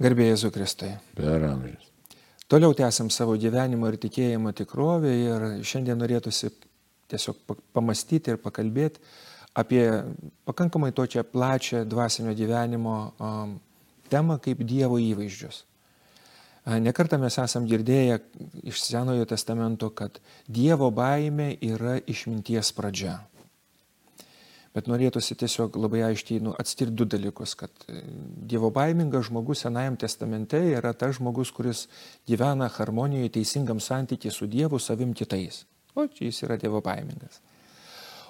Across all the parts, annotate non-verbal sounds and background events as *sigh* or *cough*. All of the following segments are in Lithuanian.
Garbėjai Jėzų Kristai. Per amžius. Toliau tęsiam savo gyvenimo ir tikėjimo tikrovę ir šiandien norėtųsi tiesiog pamastyti ir pakalbėti apie pakankamai točią plačią dvasinio gyvenimo temą kaip Dievo įvaizdžius. Nekartą mes esam girdėję iš Senojo testamento, kad Dievo baime yra išminties pradžia. Bet norėtųsi tiesiog labai aiškiai nu, atskirti du dalykus, kad e, Dievo baimingas žmogus Senajam testamente yra tas žmogus, kuris gyvena harmonijoje, teisingam santykiai su Dievu, savim kitais. O čia jis yra Dievo baimingas.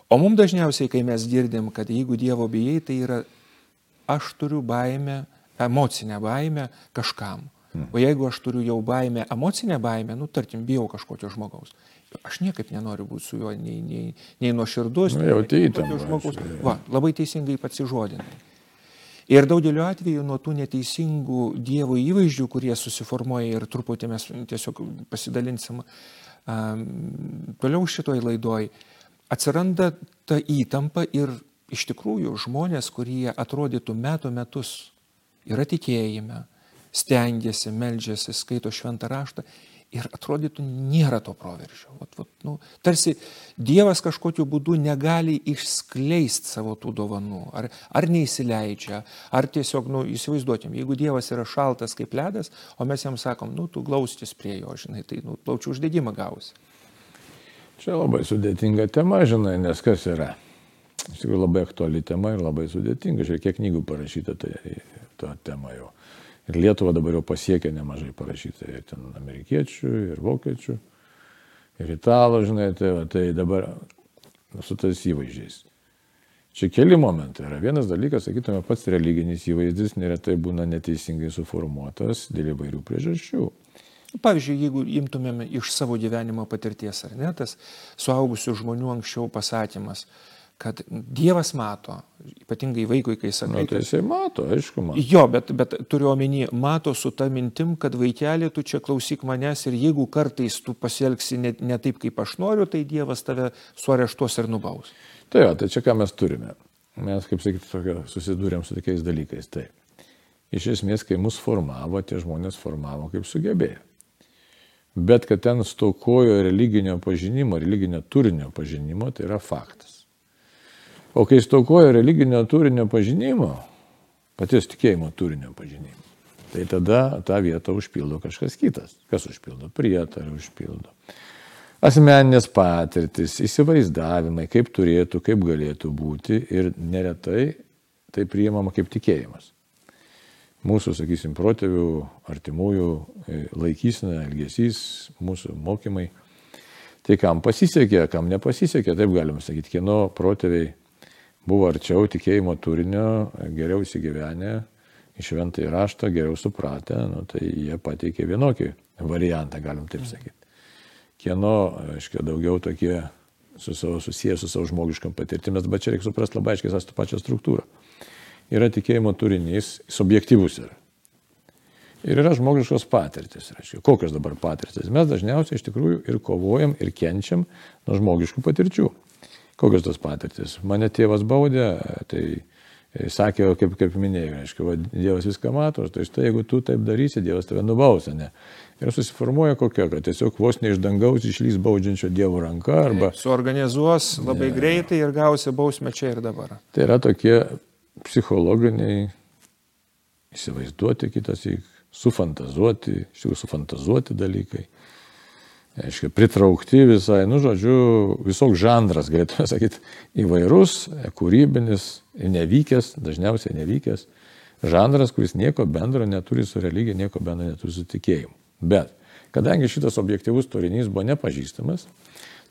O mums dažniausiai, kai mes girdim, kad jeigu Dievo bijai, tai yra aš turiu baimę, emocinę baimę kažkam. O jeigu aš turiu jau baimę, emocinę baimę, nu, tarkim, bijau kažkokio žmogaus, aš niekaip nenoriu būti su juo nei, nei, nei nuoširdus, Nu, jau tai aišku, Va, labai teisingai pats įžodinai. Ir daugeliu atveju nuo tų neteisingų Dievo įvaizdžių, kurie susiformuoja ir truputį mes tiesiog pasidalinsim um, toliau šitoj laidoj, atsiranda ta įtampa ir iš tikrųjų žmonės, kurie atrodytų metų metus yra tikėjime, stengiasi, meldžiasi, skaito šventą raštą ir atrodytų nėra to proveržio. Vat, vat, nu, tarsi Dievas kažkokiu būdu negali išskleisti savo tų dovanų, ar, ar neįsileidžia, ar tiesiog, nu, įsivaizduotim, jeigu Dievas yra šaltas kaip ledas, o mes jam sakom, nu, tu glaustis prie jo, žinai, tai, nu, plaučių uždegimą gausi. Čia labai sudėtinga tema, žinai, nes kas yra. Iš tikrųjų labai aktuali tema ir labai sudėtinga. Žiūrėk, kiek knygų parašyta tai, tą temą jau. Ir Lietuva dabar jau pasiekė nemažai parašyta. Ir ten amerikiečių, ir vokiečių, ir italų, žinai, tai, va, tai dabar nu, su tais įvaizdžiais. Čia keli momentai. Yra vienas dalykas, sakytume, pats religinis įvaizdis neretai būna neteisingai suformuotas dėl įvairių priežasčių. Pavyzdžiui, jeigu imtumėme iš savo gyvenimo patirties, ar ne, tas suaugusių žmonių anksčiau pasakymas, kad Dievas mato, ypatingai vaikui, kai Na, sakai, tai kad jisai mato, aišku, mato. Jo, bet, bet turiu omeny, mato su ta mintim, kad vaikeli, tu čia klausyk manęs ir jeigu kartais tu pasielgsi ne, ne taip, kaip aš noriu, tai Dievas tave suareštuos ir nubaus. Tai jo, tai čia ką mes turime. Mes, kaip sakyti, susidūrėm su tokiais dalykais. Tai iš esmės, kai mus formavo, tie žmonės formavo kaip sugebėjo. Bet kad ten stokojo religinio pažinimo, religinio turinio pažinimo, tai yra faktas. O kai stokojo religinio turinio pažinimo, paties tikėjimo turinio pažinimo, tai tada tą vietą užpildo kažkas kitas. Kas užpildo? Prietarą užpildo. Asmeninės patirtis, įsivaizdavimai, kaip turėtų, kaip galėtų būti ir neretai tai priimama kaip tikėjimas. Mūsų, sakysim, protėvių, artimųjų e, laikysena, elgesys, mūsų mokymai. Tai kam pasisekė, kam nepasisekė, taip galima sakyti, kieno protėviai buvo arčiau tikėjimo turinio, geriau įsigyvenę, išventai raštą, geriau supratę, nu, tai jie pateikė vienokį variantą, galim taip sakyti. Kieno, aiškiai, daugiau tokie su savo, susijęs su savo žmogiškam patirtimis, bet čia reikia suprasti labai aiškiai tą pačią struktūrą. Yra tikėjimo turinys, subjektyvus yra. Ir yra žmogiškos patirtis. Reiškia, kokios dabar patirtis? Mes dažniausiai iš tikrųjų ir kovojam, ir kenčiam nuo žmogiškų patirčių. Kokios tos patirtis? Mane tėvas baudė, tai e, sakė, kaip, kaip minėjau, reiškia, va, Dievas viską mato, tai štai jeigu tu taip darysi, Dievas tave nubausia, ne. Ir susiformuoja kokia, kad tiesiog vos ne iš dangaus išlys baudžiančio Dievo ranka arba Suorganizuos labai yeah. greitai ir gausi bausmę čia ir dabar. tai yra tokie psichologiniai, įsivaizduoti kitas, sufantazuoti, iš tikrųjų sufantazuoti dalykai. Aiškiai, pritraukti visai, nu, žodžiu, visoks žanras, galėtume sakyti, įvairus, kūrybinis, nevykęs, dažniausiai nevykęs, žanras, kuris nieko bendro neturi su religija, nieko bendro neturi su tikėjimu. Bet, kadangi šitas objektivus turinys buvo nepažįstamas,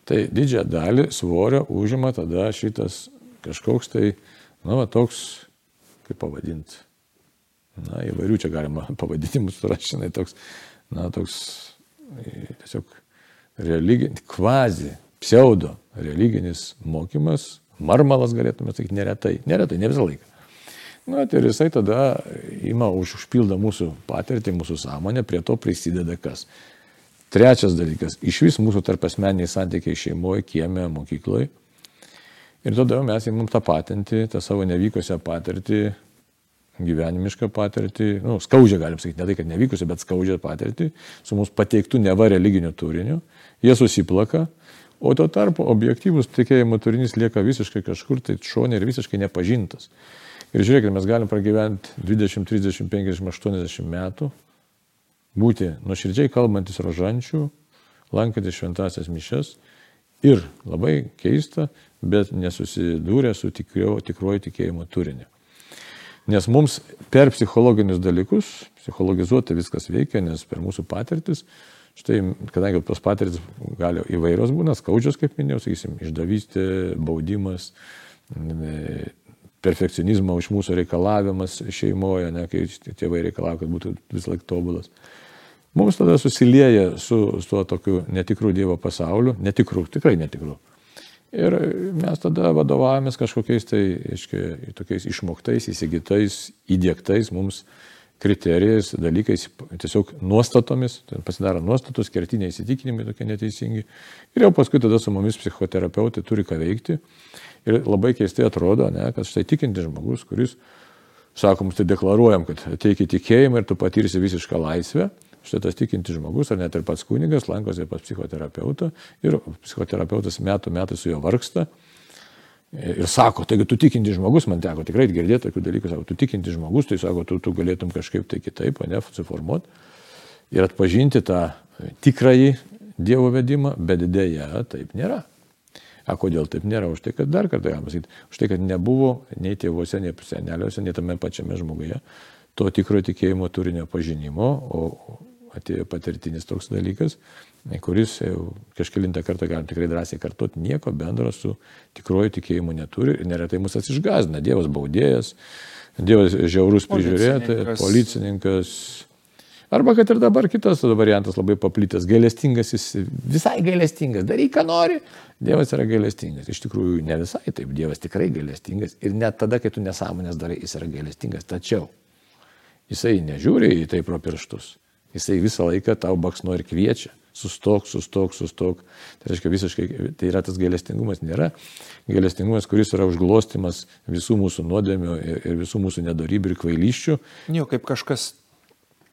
tai didžiąją dalį svorio užima tada šitas kažkoks tai, na, va, toks, kaip pavadinti, na, įvairių čia galima *laughs* pavadinimų surasti, žinai, toks, na, toks tiesiog religinis, kvazi, pseudo religinis mokymas, marmalas galėtume sakyti, neretai, neretai, ne visą laiką. Na, tai ir jisai tada ima už, užpildą mūsų patirtį, mūsų sąmonę, prie to prisideda kas. Trečias dalykas, iš vis mūsų tarp asmeniai santykiai šeimoje, kieme, mokykloje. Ir tada mes įmum tą patinti, tą savo nevykusią patirtį gyvenimišką patirtį, nu, skaudžią, galim sakyti, ne tai, kad nevykusią, bet skaudžią patirtį, su mums pateiktų neva religiniu turiniu, jie susiplaka, o tuo tarpu objektyvus tikėjimo turinys lieka visiškai kažkur tai šonė ir visiškai nepažintas. Ir žiūrėkite, mes galim pragyventi 20, 30, 50, 80 metų, būti nuoširdžiai kalbantis rožančių, lankantis šventasias mišes ir labai keista, bet nesusidūrę su tikruoju tikėjimo turiniu. Nes mums per psichologinius dalykus, psichologizuoti viskas veikia, nes per mūsų patirtis, štai, kadangi tos patirtis gali įvairios būna, skaudžios, kaip minėjau, sakysim, išdavystė, baudimas, perfekcionizmo iš mūsų reikalavimas šeimoje, ne, kai tėvai reikalavo, kad būtų vis laik tobulas. Mums tada susilieja su, su tuo tokiu netikru Dievo pasauliu, netikru, tikrai netikru. Ir mes tada vadovavomės kažkokiais tai, aiškiai, tokiais išmoktais, įsigytais, įdėktais mums kriterijais, dalykais, tiesiog nuostatomis, pasidaro nuostatos, kertiniai įsitikinimai tokie neteisingi. Ir jau paskui tada su mumis psichoterapeutai turi ką veikti. Ir labai keistai atrodo, ne, kad štai tikinti žmogus, kuris, sakom, tai deklaruojam, kad ateik į tikėjimą ir tu patirsi visišką laisvę. Štai tas tikinti žmogus, ar net ir pats kunigas, lankosi pas psichoterapeutą ir psichoterapeutas metų metų su juo vargsta. Ir sako, taigi tu tikinti žmogus, man teko tikrai girdėti tokių dalykų, sako, tu tikinti žmogus, tai sako, tu, tu galėtum kažkaip tai kitaip, o ne suformuoti ir atpažinti tą tikrąjį Dievo vedimą, bet dėja taip nėra. A kodėl taip nėra? Už tai, kad dar kartą galima pasakyti, už tai, kad nebuvo nei tėvuose, nei seneliuose, nei tame pačiame žmoguje to tikro tikėjimo turinio pažinimo, o atėjo patirtinis toks dalykas, kuris jau kažkilintą kartą galim tikrai drąsiai kartuoti, nieko bendro su tikroju tikėjimu neturi ir neretai mus atsižgazina. Dievas baudėjas, Dievas žiaurus prižiūrėtojas, policininkas, Arba kad ir dabar kitas variantas labai paplitęs, gailestingas, jis visai gailestingas, daryk, ką nori, Dievas yra gailestingas. Iš tikrųjų, ne visai taip, Dievas tikrai gailestingas ir net tada, kai tu nesąmonės darai, jis yra gailestingas. Tačiau jisai nežiūri į tai pro pirštus, jisai visą laiką tau baksnu ir kviečia. Sustok, sustok, sustok. Tai reiškia visiškai, tai yra tas gailestingumas, nėra gailestingumas, kuris yra užglostimas visų mūsų nuodėmių ir visų mūsų nedarybių ir kvailyščių. Jo, kaip kažkas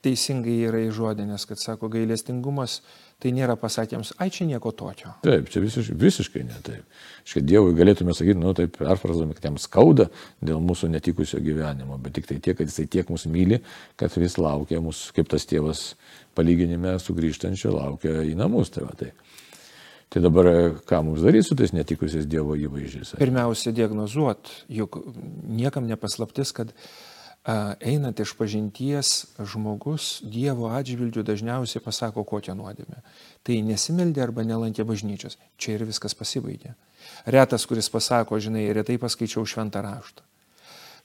teisingai yra įžodinęs, kad sako gailestingumas, tai nėra pasakėms, ai čia nieko tokio. Taip, čia visiškai, visiškai ne taip. Škai Dievui galėtume sakyti, nu taip, perfrazuojame, kad jam skauda dėl mūsų netikusio gyvenimo, bet tik tai tiek, kad jisai tiek mus myli, kad vis laukia mus, kaip tas tėvas palyginime sugrįžtančio, laukia į namus. Tai, va, tai. Tai dabar ką mums daryti su tais netikusiais Dievo įvaizdžiais? Pirmiausia, diagnozuot, juk niekam nepaslaptis, kad einant iš pažinties žmogus Dievo atžvilgių dažniausiai pasako kokią nuodėmę. Tai nesimeldė arba nelankė bažnyčios. Čia ir viskas pasibaigė. Retas, kuris pasako, žinai, retai paskaičiau šventą raštą.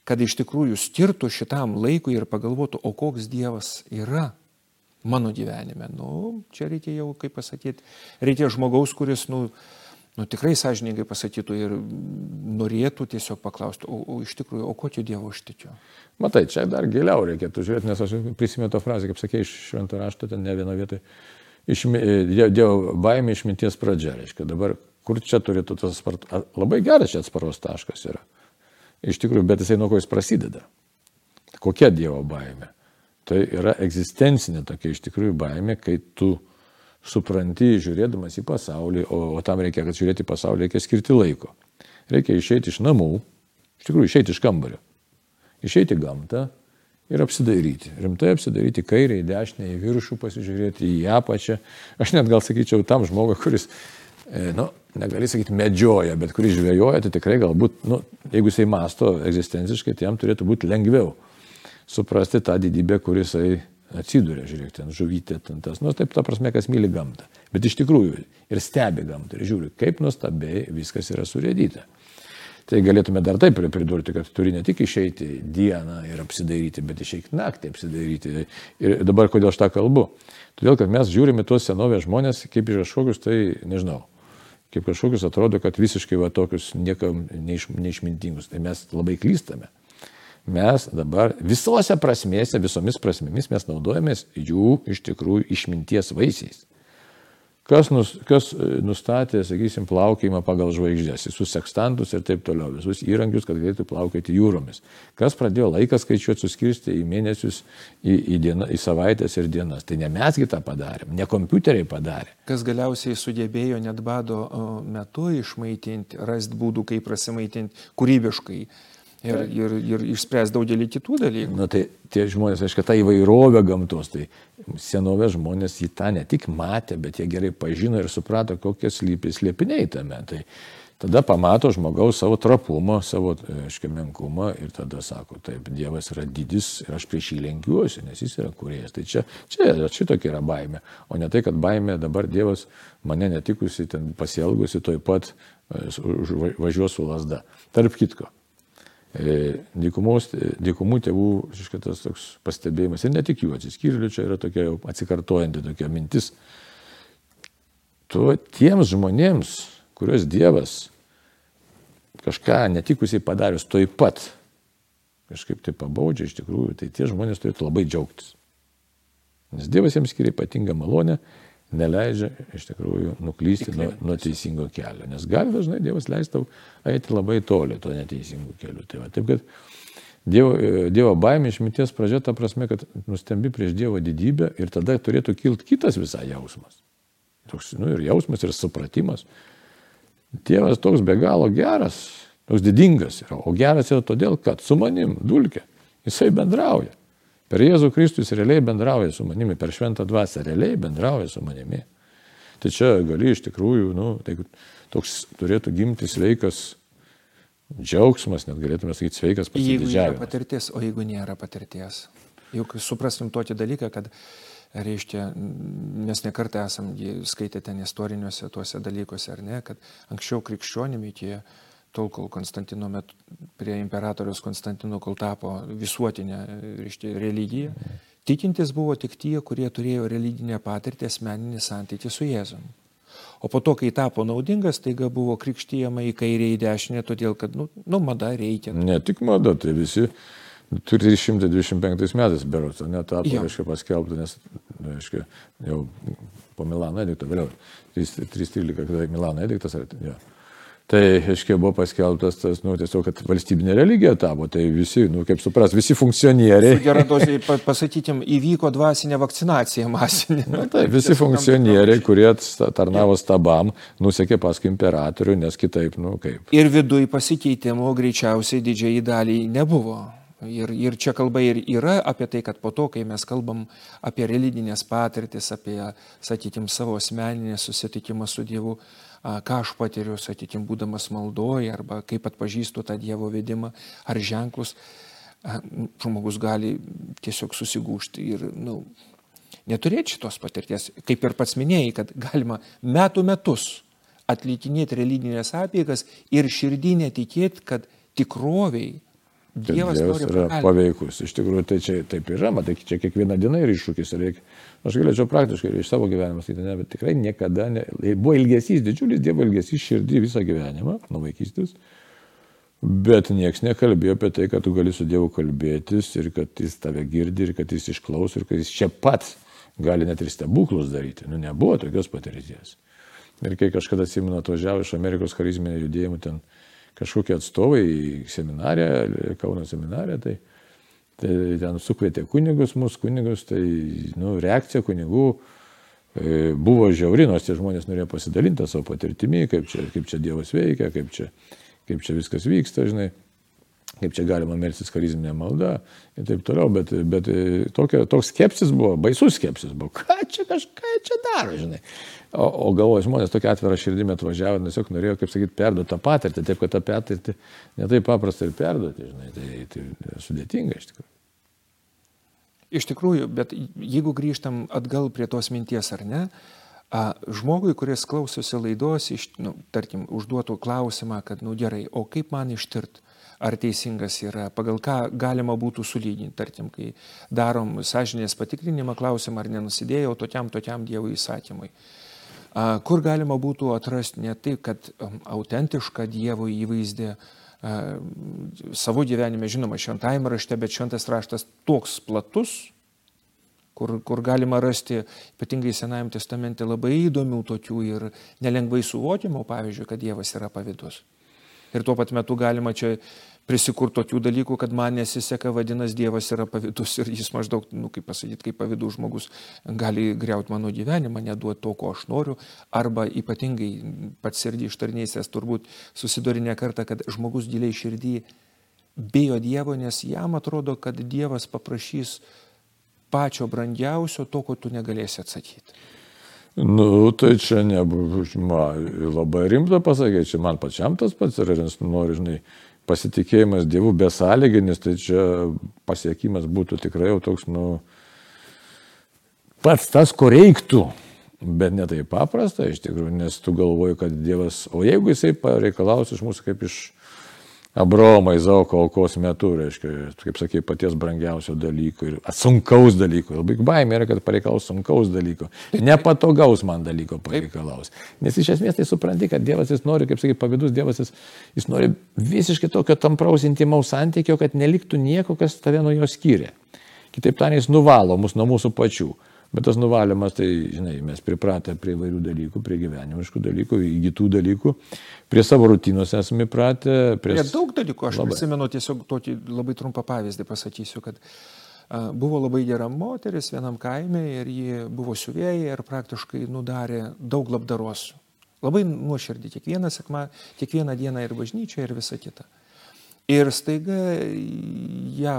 Kad iš tikrųjų skirtų šitam laikui ir pagalvotų, o koks Dievas yra mano gyvenime. Nu, čia reikia jau, kaip pasakyti, reikia žmogaus, kuris, nu, nu, tikrai sąžininkai pasakytų ir norėtų tiesiog paklausti, o, o iš tikrųjų, o kokio Dievo aš tikiu? Matai, čia dar giliau reikėtų žiūrėti, nes aš prisimenu tą frazę, kaip sakė, iš švento rašto, ten ne vieno vietoje, išmi, Dievo baimė išminties pradžia, reiškia, dabar kur čia turėtų tas spartus, labai geras čia atsparos taškas yra. Iš tikrųjų, bet jisai nuo ko jis prasideda. Kokia Dievo baimė? Tai yra egzistencinė tokia iš tikrųjų baimė, kai tu supranti, žiūrėdamas į pasaulį, o, o tam reikia, kad žiūrėti į pasaulį, reikia skirti laiko. Reikia išeiti iš namų, iš tikrųjų išeiti iš kambario, išeiti į gamtą ir apsidairyti. Rimtai apsidairyti kairę, į dešinę, į viršų, pasižiūrėti į apačią. Aš net gal sakyčiau tam žmogui, kuris, e, nu, negali sakyti medžioja, bet kuris žvejoja, tai tikrai galbūt, nu, jeigu jisai masto egzistenciškai, tai jam turėtų būti lengviau suprasti tą didybę, kuris jisai atsiduria, žiūrėk, ten žuvytė, ten tas, nu, taip, ta prasme, kas myli gamtą. Bet iš tikrųjų ir stebi gamtą ir žiūri, kaip nuostabiai viskas yra surėdyta. Tai galėtume dar taip pridurti, kad turi ne tik išeiti dieną ir apsidaryti, bet išeiti naktį apsidaryti. Ir dabar kodėl aš tą kalbu? Todėl, kad mes žiūrime tuos senovės žmonės kaip iš kažkokius, tai nežinau, kaip kažkokius atrodo, kad visiškai va tokius niekam neiš, neišmintingus. Tai mes labai klystame mes dabar visose prasmėse, visomis prasmėmis mes naudojamės jų iš tikrųjų išminties vaisiais. Kas, nus, kas e, nustatė, sakysim, plaukimą pagal žvaigždės, visus sekstantus ir taip toliau, visus įrankius, kad galėtų plaukėti jūromis. Kas pradėjo laiką skaičiuoti, suskirsti į mėnesius, į, į, dieną, į savaitės ir dienas. Tai ne mes kitą padarėm, ne kompiuteriai padarė. Kas galiausiai sugebėjo net bado metu išmaitinti, rasti būdų, kaip prasimaitinti kūrybiškai ir, ir, ir išspręs daugelį kitų dalykų. Na tai tie žmonės, aišku, ta įvairovė gamtos, tai senovės žmonės į tą ne tik matė, bet jie gerai pažino ir suprato, kokie slypi slėpiniai tame. Tai tada pamato žmogaus savo trapumą, savo, aiškiai, menkumą ir tada sako, taip, Dievas yra didis ir aš prieš jį lenkiuosi, nes jis yra kuriejas. Tai čia, čia šitokia yra baime, o ne tai, kad baime dabar Dievas mane netikusi, ten pasielgusi, toj pat e, važiuos su lasda. Tarp kitko, dykumos, e, dykumų tėvų šitas toks pastebėjimas ir ne tik jų atsiskyrėlių, čia yra tokia jau atsikartojanti tokia mintis. Tu tiems žmonėms, kuriuos Dievas kažką netikusiai padarius toj pat, kažkaip tai pabaudžia iš tikrųjų, tai tie žmonės turėtų labai džiaugtis. Nes Dievas jiems skiria ypatingą malonę neleidžia iš tikrųjų nuklysti nuo, nuo teisingo kelio. Nes gali dažnai Dievas leis tau eiti labai toli to neteisingų kelių. Tai va, taip kad Dievo, dievo baimė išminties pradžia ta prasme, kad nustembi prieš Dievo didybę ir tada turėtų kilti kitas visai jausmas. Toks, nu, ir jausmas, ir supratimas. Dievas toks be galo geras, toks didingas yra. O geras yra todėl, kad su manim dulkė. Jisai bendrauja. Per Jėzų Kristus realiai bendrauja su manimi, per šventą dvasę realiai bendrauja su manimi. Tai čia gali iš tikrųjų, nu, tai toks turėtų gimti sveikas džiaugsmas, net galėtume sakyti sveikas pasididžiavimas. Jeigu yra patirtis, o jeigu nėra patirties. Juk suprastum tokį dalyką, kad, reiškia, mes nekartą esam skaitę ten istoriniuose tuose dalykuose, ar ne, kad anksčiau krikščionimi tie tol, kol Konstantino metu, prie imperatoriaus Konstantino, kol tapo visuotinė reiškia, religija, tikintis buvo tik tie, kurie turėjo religinę patirtį, asmeninį santykį su Jėzum. O po to, kai tapo naudingas, taiga buvo krikštyjama į kairę, į dešinę, todėl kad, nu, nu mada reikia. Ne tik mada, tai visi 325 metais berots, netapo, reiškia, paskelbta, nes, reiškia, jau po Milano edikto, vėliau, 313, kada Milano ediktas, ja. Tai, aiškiai, buvo paskelbtas tas, nu, tiesiog, kad valstybinė religija tapo, tai visi, nu, kaip supras, visi funkcionieriai. Gerai, dozai, pasakytim, įvyko dvasinė vakcinacija masinė. Na, tai visi funkcionieriai, kurie tarnavo stabam, nusekė paskui imperatorių, nes kitaip, nu, kaip. Ir viduje pasikeitimo greičiausiai didžiai daliai nebuvo. Ir, ir čia kalba ir yra apie tai, kad po to, kai mes kalbam apie religinės patirtis, apie, sakykime, savo asmeninę susitikimą su Dievu, ką aš patiriu, sakykime, būdamas maldoje arba kaip atpažįstu tą Dievo vedimą ar ženklus, žmogus gali tiesiog susigūšti ir nu, neturėti šitos patirties. Kaip ir pats minėjai, kad galima metų metus atlikinėti religinės apėgas ir širdį netikėti, kad tikroviai Dievas, Dievas yra paveikus. Iš tikrųjų, tai čia taip yra, matai, čia kiekvieną dieną yra iššūkis. Reikia. Aš galėčiau praktiškai iš savo gyvenimo sakyti, ne, bet tikrai niekada ne. Buvo ilgesys, didžiulis Dievo ilgesys širdį visą gyvenimą, nuo vaikystės. Bet niekas nekalbėjo apie tai, kad tu gali su Dievu kalbėtis ir kad jis tave girdi ir kad jis išklauso ir kad jis čia pat gali net ir stebuklus daryti. Nu, nebuvo tokios patirties. Ir kai kažkada atsimenu atvažiavo iš Amerikos charizminio judėjimo ten kažkokie atstovai į seminariją, Kauno seminariją, tai, tai ten sukvietė kunigus, mūsų kunigus, tai nu, reakcija kunigų e, buvo žiauri, nors tie žmonės norėjo pasidalinti savo patirtimi, kaip čia, kaip čia Dievas veikia, kaip čia, kaip čia viskas vyksta, žinai kaip čia galima melstis charizminė malda ir taip toliau, bet, bet e, tokia, toks skepsis buvo, baisus skepsis buvo, ką čia kažką čia daro, žinai. O, o galvoju, žmonės tokia atvira širdimi atvažiavo, tiesiog norėjo, kaip sakyti, perduoti tą patirtį, taip kad tą patirtį netai paprasta ir perduoti, žinai, tai, tai sudėtinga iš tikrųjų. Iš tikrųjų, bet jeigu grįžtam atgal prie tos minties ar ne, a, žmogui, kuris klausosi laidos, iš, nu, tarkim, užduotų klausimą, kad, nu gerai, o kaip man ištirti? Ar teisingas yra, pagal ką galima būtų sulyginti, tarkim, kai darom sąžinės patikrinimą, klausim, ar nenusidėjau tokiam, tokiam Dievo įsakymui. Kur galima būtų atrasti ne tai, kad um, autentišką Dievo įvaizdį savo gyvenime, žinoma, šventajame rašte, bet šventas raštas toks platus, kur, kur galima rasti, ypatingai Senajame testamente, labai įdomių tokių ir nelengvai suvokimų, pavyzdžiui, kad Dievas yra pavydus. Ir tuo pat metu galima čia prisikurti tokių dalykų, kad man nesiseka, vadinasi, Dievas yra pavydus ir jis maždaug, nu, kaip pasakyti, kaip pavydus žmogus gali greuti mano gyvenimą, neduoti to, ko aš noriu, arba ypatingai pats sirdį ištarnysės turbūt susidorinė kartą, kad žmogus giliai širdį bijo Dievo, nes jam atrodo, kad Dievas paprašys pačio brangiausio to, ko tu negalėsi atsakyti. Nu, tai čia nebuvo, labai rimta pasakė, čia man pačiam tas pats yra, nes noriu, žinai, pasitikėjimas Dievu besąlyginis, tai čia pasiekimas būtų tikrai jau toks, nu, pats tas, ko reiktų, bet ne taip paprasta iš tikrųjų, nes tu galvoji, kad Dievas, o jeigu jisai pareikalaus iš mūsų kaip iš Abraomą Izaoko aukos metu, reiškia, kaip sakai, paties brangiausio dalyko ir sunkaus dalyko. Labai baimė yra, kad pareikalaus sunkaus dalyko. Nepatogaus man dalyko pareikalaus. Nes iš esmės tai supranti, kad Dievas jis nori, kaip sakai, pavydus Dievas jis, jis nori visiškai tokio tampraus intimaus santykio, kad neliktų nieko, kas tave nuo jo skiria. Kitaip tariant, jis nuvalo mus nuo mūsų pačių. Bet tas nuvalymas, tai, žinai, mes pripratę prie vairių dalykų, prie gyvenimiškų dalykų, įgytų dalykų, prie savo rutinos esame pratę. Prie, prie daug dalykų, aš labai. prisimenu tiesiog tokį labai trumpą pavyzdį pasakysiu, kad a, buvo labai gera moteris vienam kaime ir ji buvo siuvėja ir praktiškai nudarė daug labdaros. Labai nuoširdį, kiekvieną, sekma, kiekvieną dieną ir bažnyčioje ir visa kita. Ir staiga ją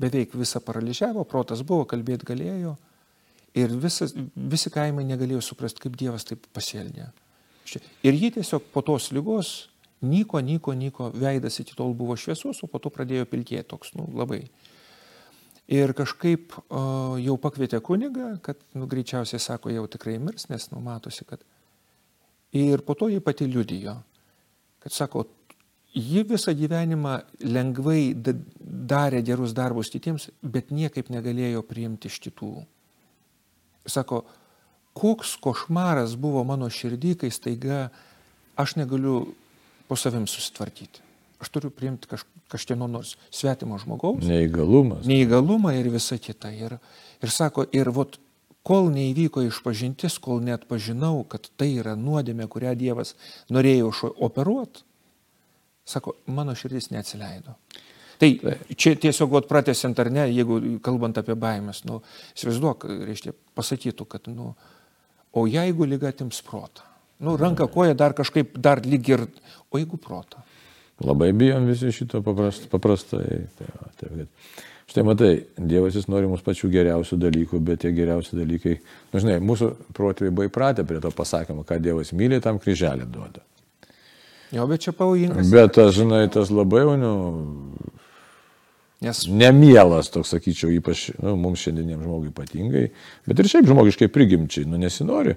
beveik visą paralyžiavo, protas buvo, kalbėti galėjo. Ir visas, visi kaimai negalėjo suprasti, kaip Dievas taip pasielgė. Ir ji tiesiog po tos lygos nyko, nyko, nyko, veidas iki tol buvo šviesus, o po to pradėjo pilkėti toks, nu, labai. Ir kažkaip o, jau pakvietė kunigą, kad, nu, greičiausiai sako, jau tikrai mirs, nes, nu, matosi, kad. Ir po to ji pati liudijo, kad, sako, ji visą gyvenimą lengvai darė gerus darbus kitiems, bet niekaip negalėjo priimti iš kitų. Sako, koks košmaras buvo mano širdį, kai staiga aš negaliu po savim susitvarkyti. Aš turiu priimti kaž, kažkieno nors svetimo žmogaus. Neįgalumas. Neįgalumą ir visa kita. Ir, ir sako, ir vot, kol neįvyko išpažintis, kol net pažinau, kad tai yra nuodėmė, kurią Dievas norėjo operuoti, sako, mano širdis neatsileido. Tai čia tiesiog, vat, pratesiant ar ne, jeigu kalbant apie baimės, nu, įsivaizduok, reiškia, pasakytų, kad, nu, o jeigu lyga atims protą, nu, ranka koja dar kažkaip, dar lyg ir, o jeigu protą. Labai bijom visi šito paprast, paprastai. Tai, va, tai, kad... Štai matai, Dievas jis nori mums pačių geriausių dalykų, bet tie geriausi dalykai, nu, žinai, mūsų protėviai buvo įpratę prie to pasakymo, ką Dievas myli, tam kryželį duoda. Jo, bet čia pavojingas. Bet tas, žinai, tas labai, nu, Nes... Nemielas, toks sakyčiau, ypač nu, mums šiandieniam žmogui ypatingai, bet ir šiaip žmogiškai prigimčiai, nu nesinori,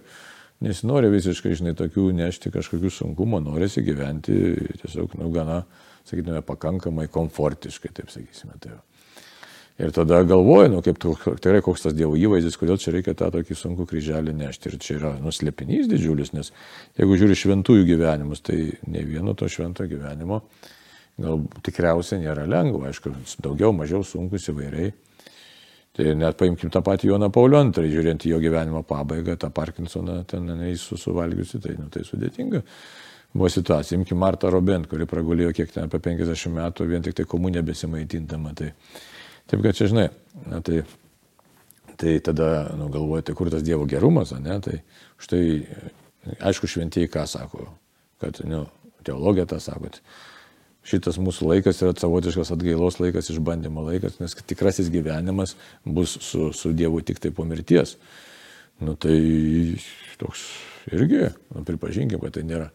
nesinori visiškai, žinai, tokių nešti kažkokių sunkumų, norisi gyventi tiesiog, nu, gana, sakytume, pakankamai komfortiškai, taip sakysime. Tai ir tada galvoju, nu, kaip tikrai koks tas Dievo įvaizdis, kodėl čia reikia tą tokį sunkų kryželį nešti. Ir čia yra nuslėpinys didžiulis, nes jeigu žiūri šventųjų gyvenimus, tai ne vieno to švento gyvenimo gal tikriausiai nėra lengva, aišku, daugiau, mažiau sunkus įvairiai. Tai net paimkim tą patį Joną Paulio II, žiūrint į jo gyvenimo pabaigą, tą Parkinsoną ten su suvalgiusi, tai, nu, tai sudėtinga. Buvo situacija, imkim Martą Robent, kuri pragulėjo kiek ten apie 50 metų, vien tik tai komunė besimaitintama. Tai, taip kad čia, žinai, na, tai, tai tada nu, galvojate, tai kur tas Dievo gerumas, ne? Tai štai, aišku, šventieji ką sako, kad, nu, teologija tą sako, šitas mūsų laikas yra savotiškas atgailos laikas, išbandymo laikas, nes tikrasis gyvenimas bus su, su Dievu tik tai po mirties. Nu tai toks irgi, nu, pripažinkim, kad tai nėra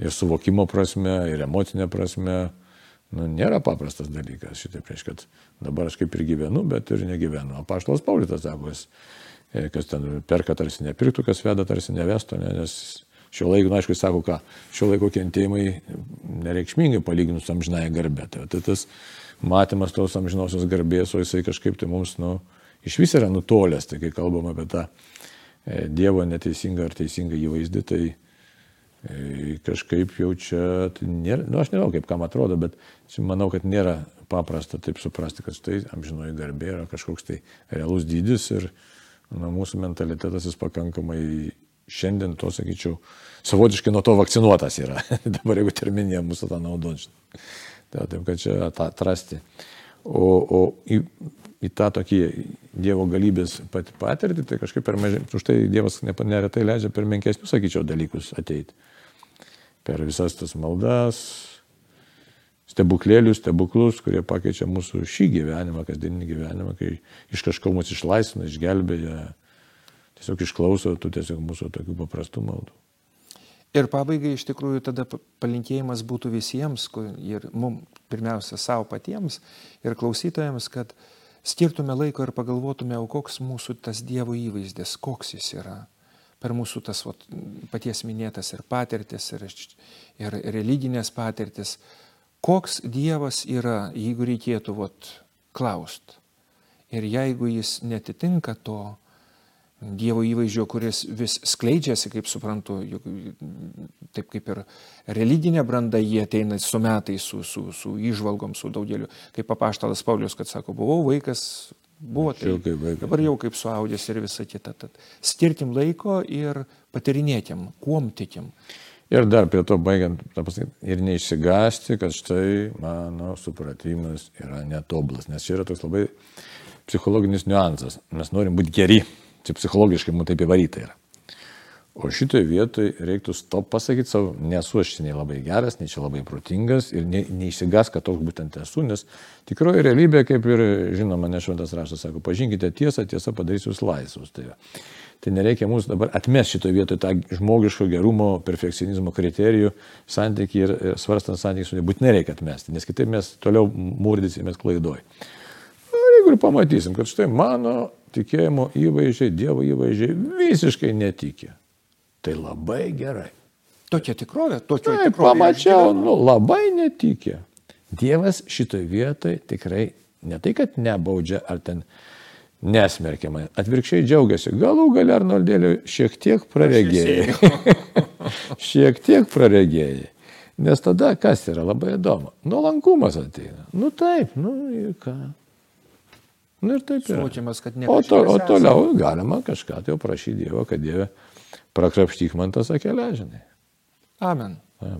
ir suvokimo prasme, ir emocinė prasme, nu, nėra paprastas dalykas. Šitaip reiškia, kad dabar aš kaip ir gyvenu, bet ir negyvenu. O paštas Paulitas sako, e, kas ten perka tarsi nepirktų, kas veda tarsi nevestų, ne, nes Šio laiko, na, aišku, sako ką, šio laiko kentėjimai nereikšmingai palyginus amžinąją garbę. Tai, tai tas matymas tos amžinosios garbės, o jisai kažkaip tai mums, nu, iš vis yra nutolęs, tai kai kalbam apie tą e, Dievo neteisingą ar teisingą įvaizdį, tai e, kažkaip jau čia, tai nėra, nu, aš nežinau, kaip kam atrodo, bet manau, kad nėra paprasta taip suprasti, kad štai amžinoji garbė yra kažkoks tai realus dydis ir na, mūsų mentalitetas jis pakankamai šiandien to, sakyčiau, savotiškai nuo to vakcinuotas yra. *laughs* Dabar jeigu terminė mūsų tą naudot. Tai, taip, kad čia atrasti. O, o į, į tą tokį Dievo galybės patirtį, tai kažkaip per mažai, už tai Dievas neretai leidžia per menkesnius, sakyčiau, dalykus ateiti. Per visas tas maldas, stebuklėlius, stebuklus, kurie pakeičia mūsų šį gyvenimą, kasdieninį gyvenimą, kai iš kažko mus išlaisvina, išgelbėja, tiesiog išklauso tų tiesiog mūsų tokių paprastų maldų. Ir pabaigai iš tikrųjų tada palinkėjimas būtų visiems ir mums pirmiausia savo patiems ir klausytojams, kad skirtume laiko ir pagalvotume, o koks mūsų tas Dievo įvaizdis, koks jis yra. Per mūsų tas vat, paties minėtas ir patirtis, ir, ir religinės patirtis, koks Dievas yra, jeigu reikėtų vat, klaust. Ir jeigu jis netitinka to Dievo įvaizdžio, kuris vis skleidžiasi, kaip suprantu, juk, taip kaip ir religinė branda, jie ateina su metais, su, su, su išvalgom, su daugeliu. Kaip papaštalas Paulius, kad sako, buvau vaikas, buvo tai. Dabar jau kaip suaudęs ir visa kita. Tad skirtim laiko ir patirinėtim, kuom tikim. Ir dar prie to baigiant, ir neišsigasti, kad štai mano supratimas yra netobulas, nes čia yra toks labai psichologinis niuansas. Mes norim būti geri, čia psichologiškai mums taip įvaryta yra. O šitoje vietoje reiktų stop pasakyti savo, nesu aš nei labai geras, nei čia labai protingas ir ne, neišsigas, kad toks būtent esu, nes tikroji realybė, kaip ir žinoma, nešventas raštas sako, pažinkite tiesą, tiesa padarys jūs laisvus. Tai, tai nereikia mums dabar atmesti šitoje vietoje tą žmogiško gerumo, perfekcionizmo kriterijų santykių ir, ir svarstant santykius, būtinai reikia atmesti, nes kitaip mes toliau murdysimės klaidoj. Jeigu ir pamatysim, kad štai mano tikėjimo įvaizdžiai, Dievo įvaizdžiai visiškai netikė Tai labai gerai. Tokia tikrovė, tokia tikrovė. Taip, pamačiau, nu, labai netikė. Dievas šitoje vietoje tikrai ne tai, kad nebaudžia ar ten nesmerkiamai, atvirkščiai džiaugiasi. Galų gali Arnoldėliui šiek tiek praregėjai. *laughs* šiek tiek praregėjai. Nes tada kas yra labai įdomu? Nuolankumas ateina. Nu taip, nu ir ką. Nu ir taip. Suvokiamas, kad ne. O, to, o toliau galima kažką tai prašyti Dievo, kad Dieve prakrapštyk man tas akelę, žinai. Amen. Amen.